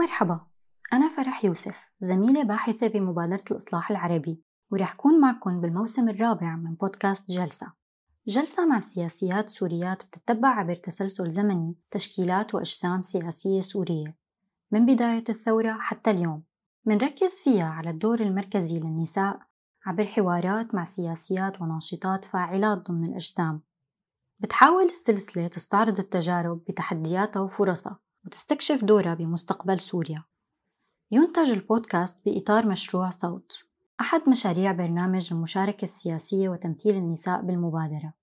مرحبا. أنا فرح يوسف زميلة باحثة بمبادرة الإصلاح العربي ورح كون معكم بالموسم الرابع من بودكاست جلسة. جلسة مع سياسيات سوريات بتتبع عبر تسلسل زمني تشكيلات وأجسام سياسية سورية. من بداية الثورة حتى اليوم منركز فيها على الدور المركزي للنساء عبر حوارات مع سياسيات وناشطات فاعلات ضمن الأجسام. بتحاول السلسلة تستعرض التجارب بتحدياتها وفرصها وتستكشف دورها بمستقبل سوريا. ينتج البودكاست بإطار مشروع صوت أحد مشاريع برنامج المشاركة السياسية وتمثيل النساء بالمبادرة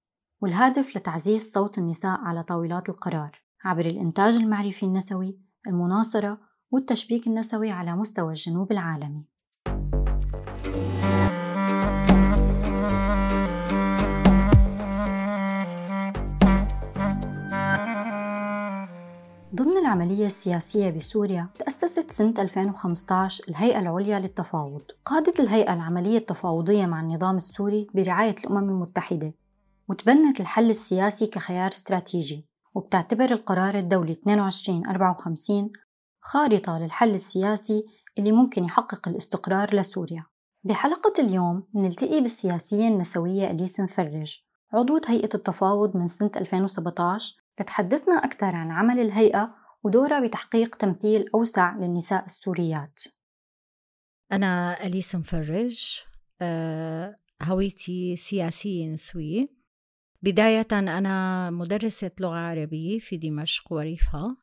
والهدف لتعزيز صوت النساء على طاولات القرار عبر الإنتاج المعرفي النسوي المناصرة والتشبيك النسوي على مستوى الجنوب العالمي. ضمن العملية السياسية بسوريا تأسست سنة 2015 الهيئة العليا للتفاوض. قادت الهيئة العملية التفاوضية مع النظام السوري برعاية الأمم المتحدة وتبنت الحل السياسي كخيار استراتيجي وبتعتبر القرار الدولي 2254 خارطة للحل السياسي اللي ممكن يحقق الاستقرار لسوريا. بحلقة اليوم نلتقي بالسياسية النسوية أليس مفرج عضوة هيئة التفاوض من سنة 2017 لتحدثنا أكثر عن عمل الهيئة ودورها بتحقيق تمثيل أوسع للنساء السوريات. أنا أليس مفرج آه، هويتي سياسية نسوية. بداية أنا مدرسة لغة عربية في دمشق وريفها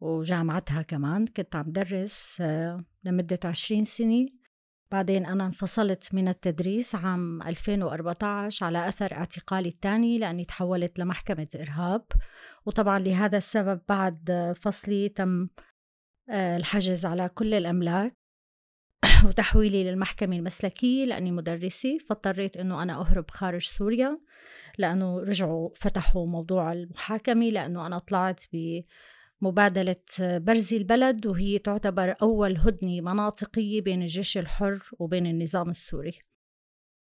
وجامعتها كمان. كنت عم درس آه، لمدة عشرين سنة. بعدين أنا انفصلت من التدريس عام 2014 على أثر اعتقالي الثاني لأني تحولت لمحكمة إرهاب. وطبعا لهذا السبب بعد فصلي تم آه، الحجز على كل الأملاك. وتحويلي للمحكمة المسلكية لأني مدرسة فاضطريت أنه أنا أهرب خارج سوريا لأنه رجعوا فتحوا موضوع المحاكمة لأنه أنا طلعت ب مبادلة برزي البلد وهي تعتبر أول هدنة مناطقية بين الجيش الحر وبين النظام السوري.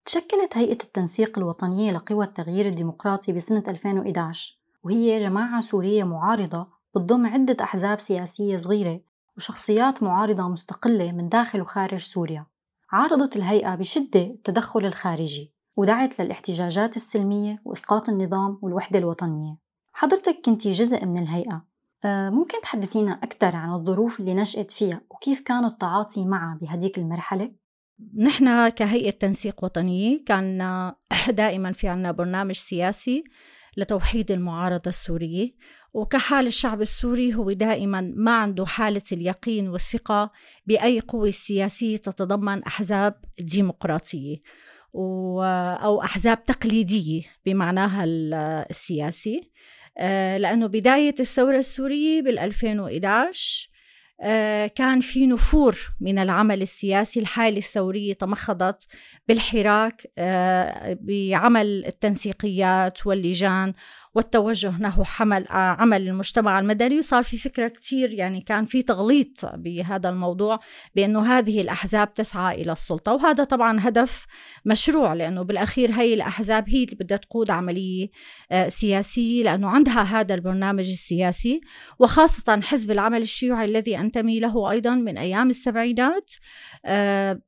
تشكلت هيئة التنسيق الوطنية لقوى التغيير الديمقراطي بسنة 2011 وهي جماعة سورية معارضة بتضم عدة أحزاب سياسية صغيرة وشخصيات معارضة مستقلة من داخل وخارج سوريا. عارضت الهيئة بشدة التدخل الخارجي ودعت للاحتجاجات السلمية وإسقاط النظام والوحدة الوطنية. حضرتك كنتي جزء من الهيئة. ممكن تحدثينا أكثر عن الظروف اللي نشأت فيها وكيف كان التعاطي معها بهديك المرحلة؟ نحن كهيئة تنسيق وطنية كان دائما في عنا برنامج سياسي لتوحيد المعارضة السورية وكحال الشعب السوري هو دائما ما عنده حالة اليقين والثقة بأي قوة سياسية تتضمن أحزاب ديمقراطية أو أحزاب تقليدية بمعناها السياسي آه، لأنه بداية الثورة السورية بال 2011 آه، كان في نفور من العمل السياسي. الحالة الثورية تمخضت بالحراك آه، بعمل التنسيقيات واللجان. والتوجه نحو حمل عمل المجتمع المدني. وصار في فكرة كتير يعني كان في تغليط بهذا الموضوع بأنه هذه الأحزاب تسعى إلى السلطة. وهذا طبعا هدف مشروع لأنه بالأخير هي الأحزاب هي اللي بدها تقود عملية آه، سياسية لأنه عندها هذا البرنامج السياسي. وخاصة حزب العمل الشيوعي الذي أنتمي له أيضا من أيام السبعينات. آه،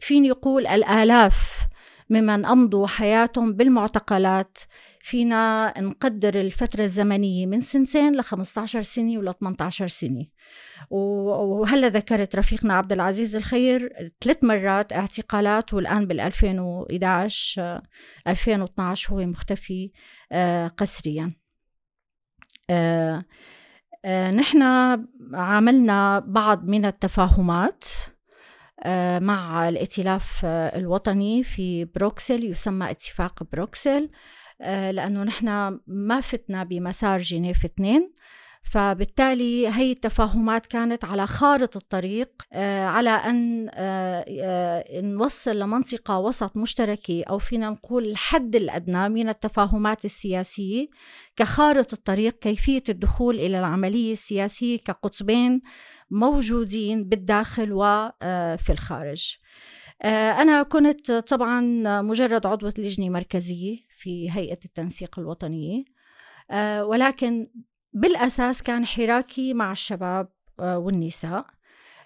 فيني يقول الآلاف ممن أمضوا حياتهم بالمعتقلات. فينا نقدر الفترة الزمنية من سنتين ل 15 سنة ولا 18 سنة. وهلا ذكرت رفيقنا عبد العزيز الخير ثلاث مرات اعتقالات والآن بال 2011 2012 هو مختفي آه، قسريا. آه، آه، نحن عملنا بعض من التفاهمات. مع الائتلاف الوطني في بروكسل يسمى اتفاق بروكسل. آه، لأنه نحن ما فتنا بمسار جنيف اثنين. فبالتالي هي التفاهمات كانت على خارطة الطريق آه، على أن آه، نوصل لمنطقة وسط مشتركة أو فينا نقول الحد الأدنى من التفاهمات السياسية كخارطة الطريق كيفية الدخول إلى العملية السياسية كقطبين موجودين بالداخل وفي الخارج. آه، أنا كنت طبعا مجرد عضوة لجنة مركزية في هيئة التنسيق الوطنية آه، ولكن بالأساس كان حراكي مع الشباب والنساء. آه،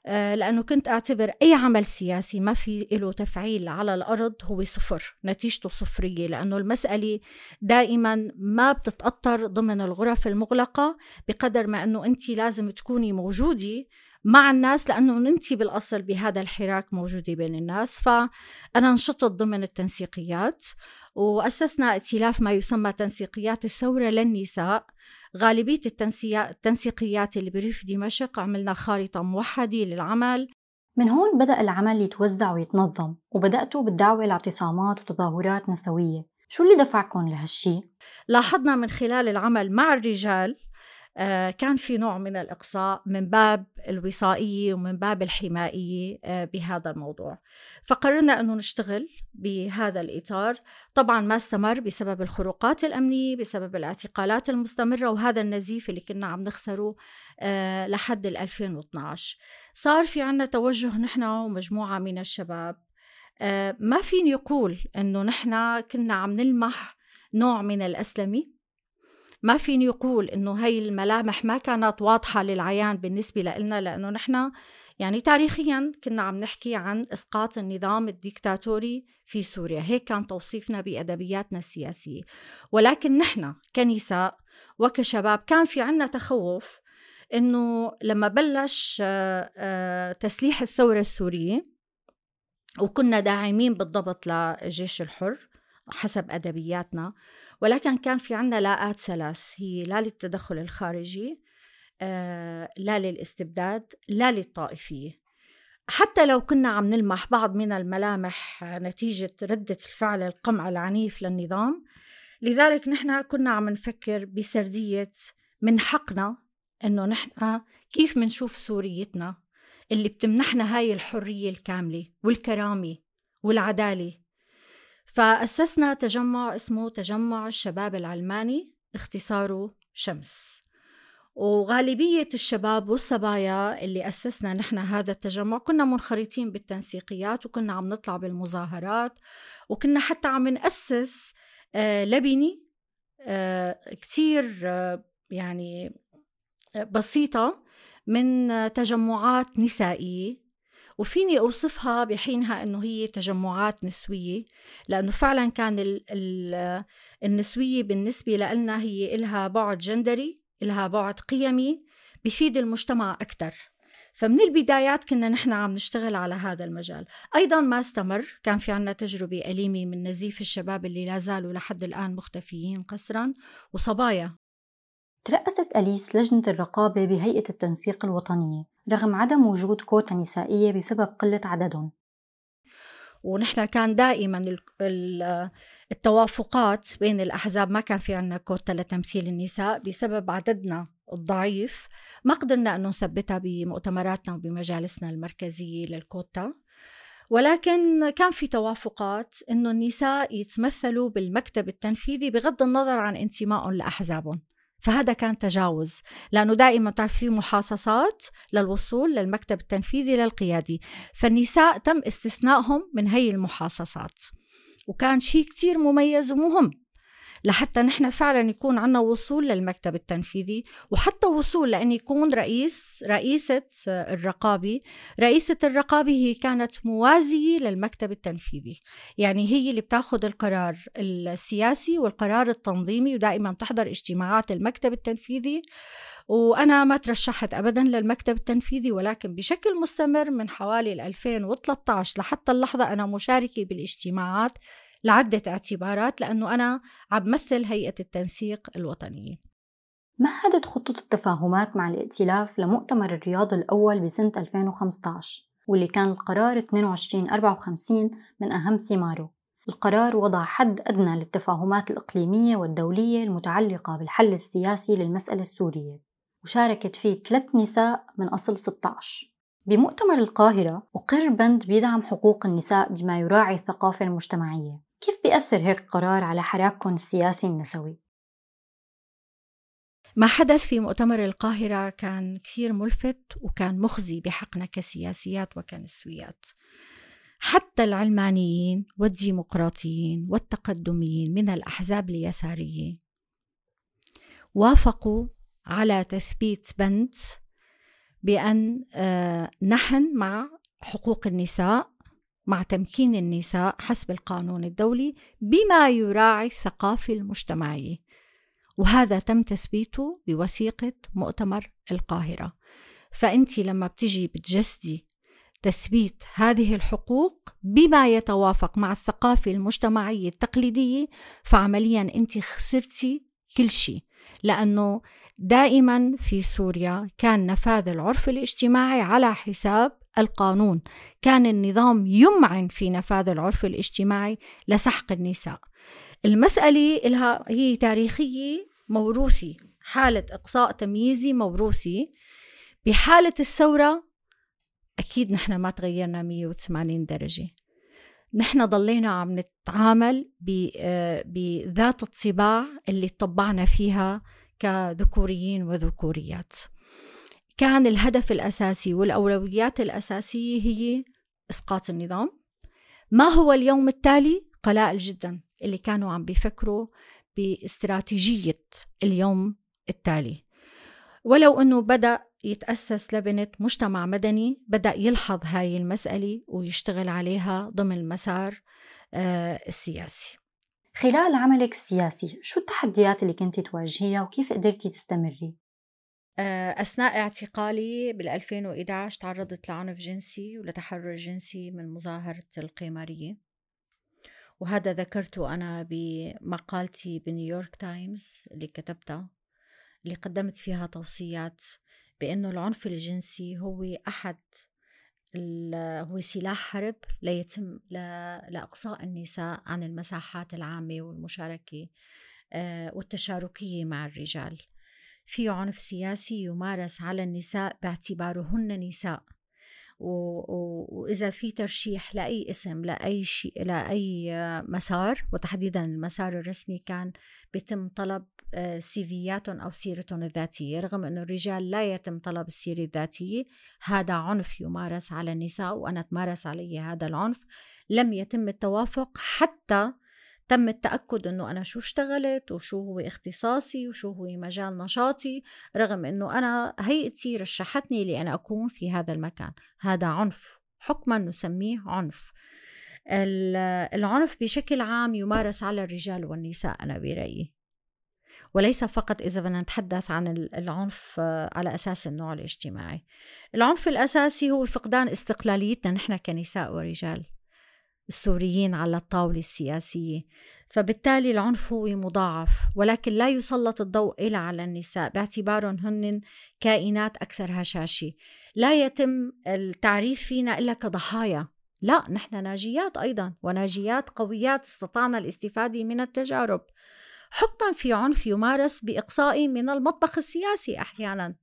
لأنه كنت أعتبر أي عمل سياسي ما في له تفعيل على الأرض هو صفر نتيجته صفرية لأنه المسألة دائما ما بتتأطر ضمن الغرف المغلقة بقدر ما أنه أنت لازم تكوني موجودة مع الناس لأنه أنت بالأصل بهذا الحراك موجودة بين الناس. فأنا نشطت ضمن التنسيقيات وأسسنا ائتلاف ما يسمى تنسيقيات الثورة للنساء. غالبية التنسيقيات اللي بريف دمشق عملنا خارطة موحدة للعمل من هون بدأ العمل يتوزع ويتنظم وبدأتوا بالدعوة لاعتصامات وتظاهرات نسوية شو اللي دفعكم لهالشي؟ لاحظنا من خلال العمل مع الرجال كان في نوع من الإقصاء من باب الوصائية ومن باب الحمائية آه، بهذا الموضوع. فقررنا أنه نشتغل بهذا الإطار. طبعا ما استمر بسبب الخروقات الأمنية بسبب الاعتقالات المستمرة وهذا النزيف اللي كنا عم نخسره آه، لحد 2012 صار في عنا توجه نحن ومجموعة من الشباب ما فيني أقول أنه نحن كنا عم نلمح نوع من الأسلمي ما فيني يقول إنه هاي الملامح ما كانت واضحة للعيان بالنسبة لنا لأنه نحن يعني تاريخيا كنا عم نحكي عن إسقاط النظام الديكتاتوري في سوريا. هيك كان توصيفنا بأدبياتنا السياسية. ولكن نحن كنساء وكشباب كان في عنا تخوف إنه لما بلش آه، آه، تسليح الثورة السورية وكنا داعمين بالضبط للجيش الحر حسب أدبياتنا ولكن كان في عنا لاءات ثلاث هي لا للتدخل الخارجي آه، لا للاستبداد لا للطائفية. حتى لو كنا عم نلمح بعض من الملامح نتيجة ردة الفعل القمع العنيف للنظام لذلك نحن كنا عم نفكر بسردية من حقنا إنه نحن كيف منشوف سوريتنا اللي بتمنحنا هاي الحرية الكاملة والكرامة والعدالة. فأسسنا تجمع اسمه تجمع الشباب العلماني اختصاره شمس. وغالبية الشباب والصبايا اللي أسسنا نحن هذا التجمع كنا منخرطين بالتنسيقيات وكنا عم نطلع بالمظاهرات وكنا حتى عم نأسس آه لبنة آه كتير آه يعني بسيطة من تجمعات نسائية. وفيني أوصفها بحينها أنه هي تجمعات نسوية لأنه فعلا كان ال ال النسوية بالنسبة لنا هي إلها بعد جندري إلها بعد قيمي بفيد المجتمع أكثر فمن البدايات كنا نحن عم نشتغل على هذا المجال. أيضا ما استمر كان في عنا تجربة أليمة من نزيف الشباب اللي لا زالوا لحد الآن مختفيين قسرا وصبايا. ترأست أليس لجنة الرقابة بهيئة التنسيق الوطنية. رغم عدم وجود كوتا نسائية بسبب قلة عددهم. ونحن كان دائما التوافقات بين الأحزاب ما كان في عنا كوتا لتمثيل النساء بسبب عددنا الضعيف. ما قدرنا أن نثبتها بمؤتمراتنا وبمجالسنا المركزية للكوتا. ولكن كان في توافقات إنه النساء يتمثلوا بالمكتب التنفيذي بغض النظر عن انتمائهم لأحزابهم. فهذا كان تجاوز لأنه دائما تعرف في محاصصات للوصول للمكتب التنفيذي للقيادي. فالنساء تم استثنائهم من هي المحاصصات. وكان شيء كتير مميز ومهم. لحتى نحن فعلا يكون عنا وصول للمكتب التنفيذي وحتى وصول لأن يكون رئيس رئيسة الرقابة رئيسة الرقابة هي كانت موازية للمكتب التنفيذي. يعني هي اللي بتاخذ القرار السياسي والقرار التنظيمي ودائما تحضر اجتماعات المكتب التنفيذي. وأنا ما ترشحت أبدا للمكتب التنفيذي ولكن بشكل مستمر من حوالي 2013 لحتى اللحظة أنا مشاركة بالاجتماعات لعدة اعتبارات لأنه أنا عم مثل هيئة التنسيق الوطنية مهدت خطة التفاهمات مع الائتلاف لمؤتمر الرياض الأول بسنة 2015 واللي كان القرار 2254 من أهم ثماره؟ القرار وضع حد أدنى للتفاهمات الإقليمية والدولية المتعلقة بالحل السياسي للمسألة السورية وشاركت فيه ثلاث نساء من أصل 16 بمؤتمر القاهرة أقر بند بيدعم حقوق النساء بما يراعي الثقافة المجتمعية. كيف بيأثر هيك قرار على حراككم السياسي النسوي؟ ما حدث في مؤتمر القاهرة كان كثير ملفت وكان مخزي بحقنا كسياسيات وكنسويات حتى العلمانيين والديمقراطيين والتقدميين من الأحزاب اليسارية وافقوا على تثبيت بند بأن آه، نحن مع حقوق النساء مع تمكين النساء حسب القانون الدولي بما يراعي الثقافة المجتمعية. وهذا تم تثبيته بوثيقة مؤتمر القاهرة. فأنت لما بتجي بتجسدي تثبيت هذه الحقوق بما يتوافق مع الثقافة المجتمعية التقليدية فعمليا أنت خسرتي كل شيء. لأنه دائما في سوريا كان نفاذ العرف الاجتماعي على حساب القانون. كان النظام يمعن في نفاذ العرف الاجتماعي لسحق النساء. المسألة إلها هي تاريخية موروثي حالة إقصاء تمييزي موروثي. بحالة الثورة أكيد نحن ما تغيرنا 180 درجة. نحن ضلينا عم نتعامل آه، بذات الطباع اللي طبعنا فيها كذكوريين وذكوريات. كان الهدف الأساسي والأولويات الأساسية هي إسقاط النظام. ما هو اليوم التالي؟ قلائل جدا اللي كانوا عم بيفكروا باستراتيجية اليوم التالي. ولو أنه بدأ يتأسس لبنة مجتمع مدني بدأ يلحظ هاي المسألة ويشتغل عليها ضمن المسار آه، السياسي. خلال عملك السياسي شو التحديات اللي كنت تواجهيها وكيف قدرتي تستمري؟ آه، أثناء اعتقالي بال 2011 تعرضت لعنف جنسي ولتحرر جنسي من مظاهرة القمارية. وهذا ذكرته أنا بمقالتي بنيويورك تايمز اللي كتبتها اللي قدمت فيها توصيات بأنه العنف الجنسي هو أحد هو سلاح حرب ليتم لإقصاء النساء عن المساحات العامة والمشاركة آه، والتشاركية مع الرجال. في عنف سياسي يمارس على النساء باعتبارهن نساء. وإذا في ترشيح لأي اسم لأي شيء لأي مسار وتحديدا المسار الرسمي كان بيتم طلب آه، سيفياتهم أو سيرتهم الذاتية رغم أنه الرجال لا يتم طلب السيرة الذاتية هذا عنف يمارس على النساء وأنا تمارس علي هذا العنف. لم يتم التوافق حتى تم التأكد أنه أنا شو اشتغلت وشو هو اختصاصي وشو هو مجال نشاطي رغم أنه أنا هيئتي رشحتني لأن أكون في هذا المكان. هذا عنف حكما نسميه عنف. العنف بشكل عام يمارس على الرجال والنساء أنا برأيي. وليس فقط إذا بدنا نتحدث عن العنف على أساس النوع الاجتماعي. العنف الأساسي هو فقدان استقلاليتنا نحن كنساء ورجال. السوريين على الطاولة السياسية. فبالتالي العنف هو مضاعف ولكن لا يسلط الضوء إلا على النساء. باعتبارهم هن كائنات أكثر هشاشة. لا يتم التعريف فينا إلا كضحايا. لا نحن ناجيات أيضا وناجيات قويات استطعنا الاستفادة من التجارب. حكما في عنف يمارس بإقصائي من المطبخ السياسي أحيانا.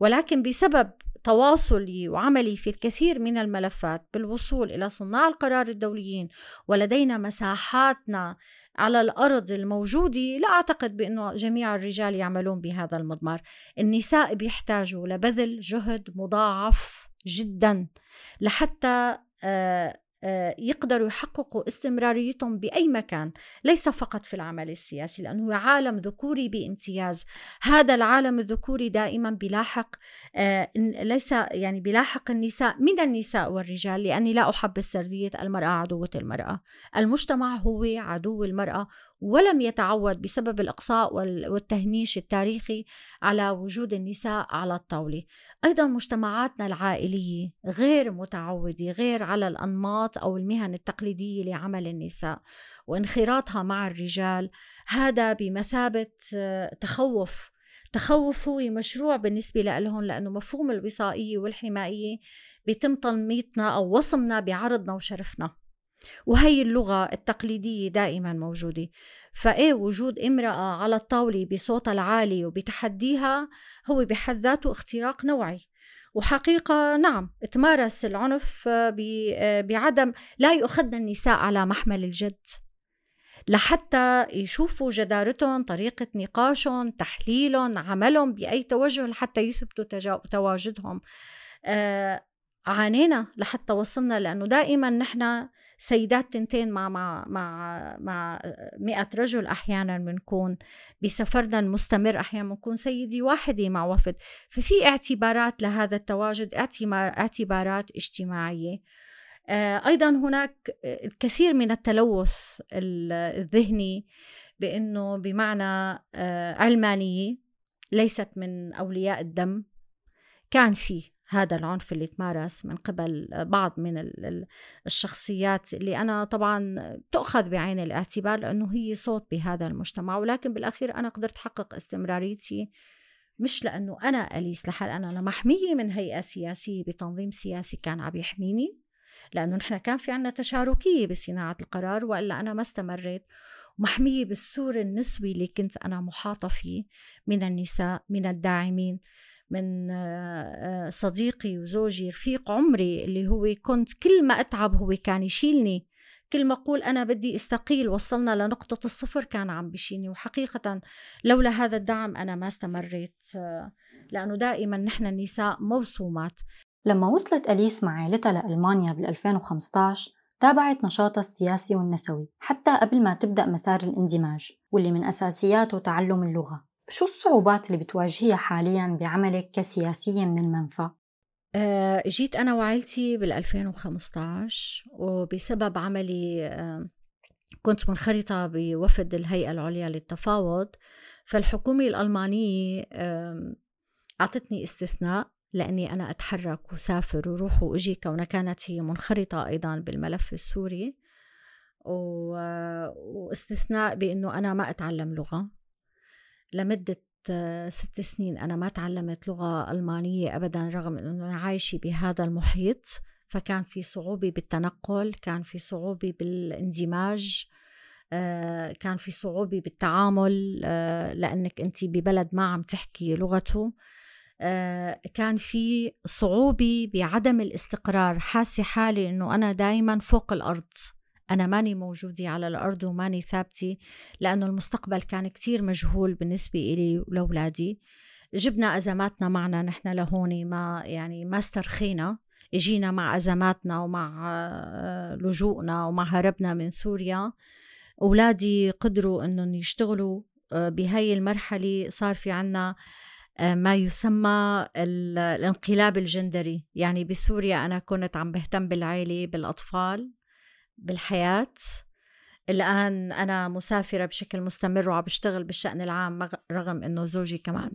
ولكن بسبب تواصلي وعملي في الكثير من الملفات بالوصول إلى صناع القرار الدوليين ولدينا مساحاتنا على الأرض الموجودة. لا أعتقد بانه جميع الرجال يعملون بهذا المضمار. النساء بيحتاجوا لبذل جهد مضاعف جدا لحتى آه، يقدروا يحققوا استمراريتهم بأي مكان ليس فقط في العمل السياسي لأنه عالم ذكوري بامتياز. هذا العالم الذكوري دائما بيلاحق آه، ليس يعني بيلاحق النساء من النساء والرجال لأني لا أحب السردية المرأة عدوة المرأة. المجتمع هو عدو المرأة ولم يتعود بسبب الإقصاء والتهميش التاريخي على وجود النساء على الطاولة. أيضا مجتمعاتنا العائلية غير متعودة غير على الأنماط أو المهن التقليدية لعمل النساء وانخراطها مع الرجال هذا بمثابة آه، تخوف تخوف هو مشروع بالنسبة لهم لأنه مفهوم الوصائية والحمائية بيتم تنميطنا أو وصمنا بعرضنا وشرفنا. وهي اللغة التقليدية دائما موجودة. فإيه وجود امرأة على الطاولة بصوتها العالي وبتحديها هو بحد ذاته اختراق نوعي. وحقيقة نعم تمارس العنف بعدم لا يؤخذن النساء على محمل الجد. لحتى يشوفوا جدارتهم طريقة نقاشهم تحليلهم عملهم بأي توجه لحتى يثبتوا تواجدهم. آه عانينا لحتى وصلنا لأنه دائما نحن سيدات تنتين مع مع مع مع 100 رجل أحيانا بنكون بسفرنا المستمر أحيانا بنكون سيدي واحدة مع وفد. ففي اعتبارات لهذا التواجد اعتبارات اجتماعية. آه، أيضا هناك الكثير من التلوث الذهني بأنه بمعنى آه، علمانية ليست من أولياء الدم. كان في هذا العنف اللي تمارس من قبل بعض من الشخصيات اللي أنا طبعا تؤخذ بعين الاعتبار لأنه هي صوت بهذا المجتمع. ولكن بالأخير أنا قدرت أحقق استمراريتي مش لأنه أنا أليس لحال أنا أنا محمية من هيئة سياسية بتنظيم سياسي كان عم يحميني لأنه نحن كان في عنا تشاركية بصناعة القرار وإلا أنا ما استمريت. محمية بالسور النسوي اللي كنت أنا محاطة فيه من النساء من الداعمين. من آه، صديقي وزوجي رفيق عمري اللي هو كنت كل ما أتعب هو كان يشيلني. كل ما أقول أنا بدي أستقيل وصلنا لنقطة الصفر كان عم بشيلني وحقيقة لولا هذا الدعم أنا ما استمريت آه، لأنه دائما نحن النساء موسومات. لما وصلت أليس مع عائلتها لألمانيا بال 2015 تابعت نشاطها السياسي والنسوي حتى قبل ما تبدأ مسار الاندماج واللي من أساسياته تعلم اللغة. شو الصعوبات اللي بتواجهيها حاليا بعملك كسياسية من المنفى؟ أه جيت أنا وعائلتي بال 2015 وبسبب عملي كنت منخرطة بوفد الهيئة العليا للتفاوض فالحكومة الألمانية أعطتني استثناء لأني أنا أتحرك وسافر وروح وأجي كونها كانت هي منخرطة أيضا بالملف السوري واستثناء بأنه أنا ما أتعلم لغة لمدة ست سنين. أنا ما تعلمت لغة ألمانية أبدا رغم أنه أنا عايشة بهذا المحيط. فكان في صعوبة بالتنقل كان في صعوبة بالإندماج آه، كان في صعوبة بالتعامل آه، لأنك أنت ببلد ما عم تحكي لغته. آه، كان في صعوبة بعدم الاستقرار. حاسة حالي أنه أنا دايما فوق الأرض. أنا ماني موجودة على الأرض وماني ثابتة لأنه المستقبل كان كتير مجهول بالنسبة إلي ولأولادي. جبنا أزماتنا معنا نحن لهون ما يعني ما استرخينا. إجينا مع أزماتنا ومع آه، لجوءنا ومع هربنا من سوريا. أولادي قدروا أنهم يشتغلوا آه، بهاي المرحلة صار في عنا آه، ما يسمى الانقلاب الجندري. يعني بسوريا أنا كنت عم بهتم بالعائلة بالأطفال. بالحياة. الآن أنا مسافرة بشكل مستمر وعم بشتغل بالشأن العام رغم أنه زوجي كمان.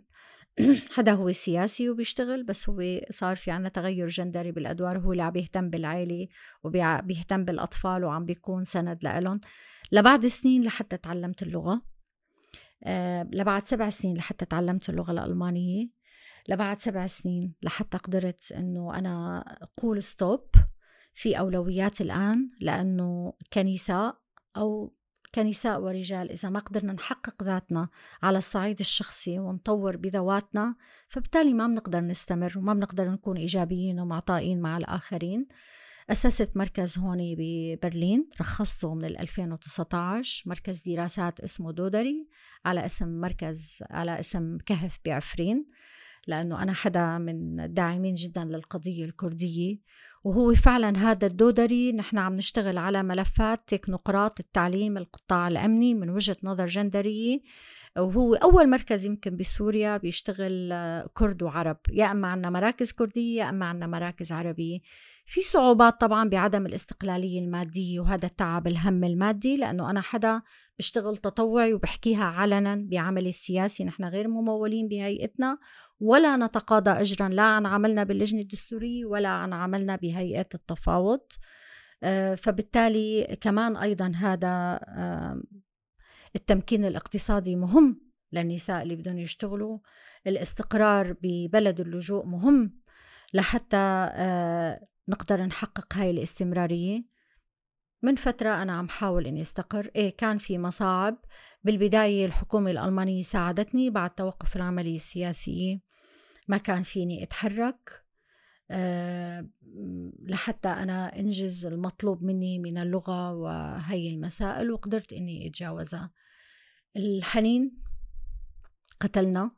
حدا هو سياسي وبيشتغل بس هو صار في عنا تغير جندري بالأدوار. هو اللي عم بيهتم بالعائلة وبيهتم بالأطفال وعم بيكون سند لإلهم. لبعد سنين لحتى تعلمت اللغة. أه لبعد سبع سنين لحتى تعلمت اللغة الألمانية. لبعد سبع سنين لحتى قدرت إنه أنا أقول ستوب في أولويات الآن لأنه كنساء أو كنساء ورجال إذا ما قدرنا نحقق ذاتنا على الصعيد الشخصي ونطور بذواتنا فبالتالي ما بنقدر نستمر وما بنقدر نكون إيجابيين ومعطائين مع الآخرين. أسست مركز هون ببرلين رخصته من 2019 مركز دراسات اسمه دودري على اسم مركز على اسم كهف بعفرين لأنه أنا حدا من الداعمين جدا للقضية الكردية. وهو فعلا هذا الدودري. نحن عم نشتغل على ملفات تكنوقراط التعليم القطاع الأمني من وجهة نظر جندرية. وهو أول مركز يمكن بسوريا بيشتغل كرد وعرب. يا أما عنا مراكز كردية يا أما عنا مراكز عربية. في صعوبات طبعا بعدم الاستقلالية المادية وهذا التعب الهم المادي لأنه أنا حدا بشتغل تطوعي وبحكيها علنا بعملي السياسي. نحن غير ممولين بهيئتنا. ولا نتقاضى أجرا. لا عن عملنا باللجنة الدستورية ولا عن عملنا بهيئة التفاوض. آه، فبالتالي كمان أيضا هذا التمكين الاقتصادي مهم للنساء اللي بدهم يشتغلوا. الاستقرار ببلد اللجوء مهم لحتى آه، نقدر نحقق هاي الاستمرارية. من فترة أنا عم حاول إني أستقر. إيه كان في مصاعب. بالبداية الحكومة الألمانية ساعدتني بعد توقف العملية السياسية. ما كان فيني أتحرك أه لحتى أنا أنجز المطلوب مني من اللغة وهي المسائل وقدرت إني أتجاوزها الحنين. قتلنا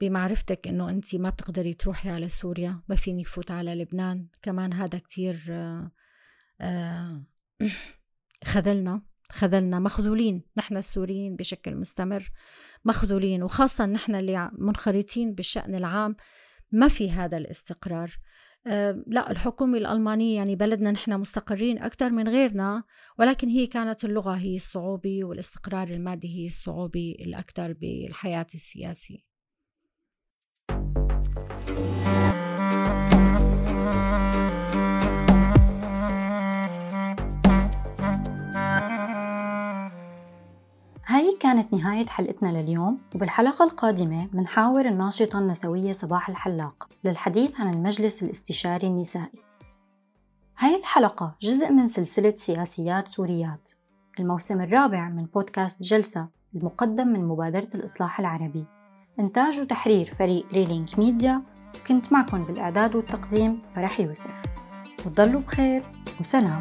بمعرفتك إنه أنت ما بتقدري تروحي على سوريا ما فيني فوت على لبنان. كمان هذا كتير آه، آه، خذلنا. خذلنا مخذولين نحن السوريين بشكل مستمر مخذولين وخاصة نحن اللي منخرطين بالشأن العام. ما في هذا الاستقرار. أه لا الحكومة الألمانية يعني بلدنا نحن مستقرين أكثر من غيرنا ولكن هي كانت اللغة هي الصعوبة والاستقرار المادي هي الصعوبة الأكثر بالحياة السياسية. نهاية حلقتنا لليوم وبالحلقة القادمة منحاور الناشطة النسوية صباح الحلاق للحديث عن المجلس الاستشاري النسائي. هاي الحلقة جزء من سلسلة سياسيات سوريات. الموسم الرابع من بودكاست جلسة المقدم من مبادرة الإصلاح العربي. إنتاج وتحرير فريق ريلينك ميديا كنت معكم بالإعداد والتقديم فرح يوسف. وتضلوا بخير وسلام.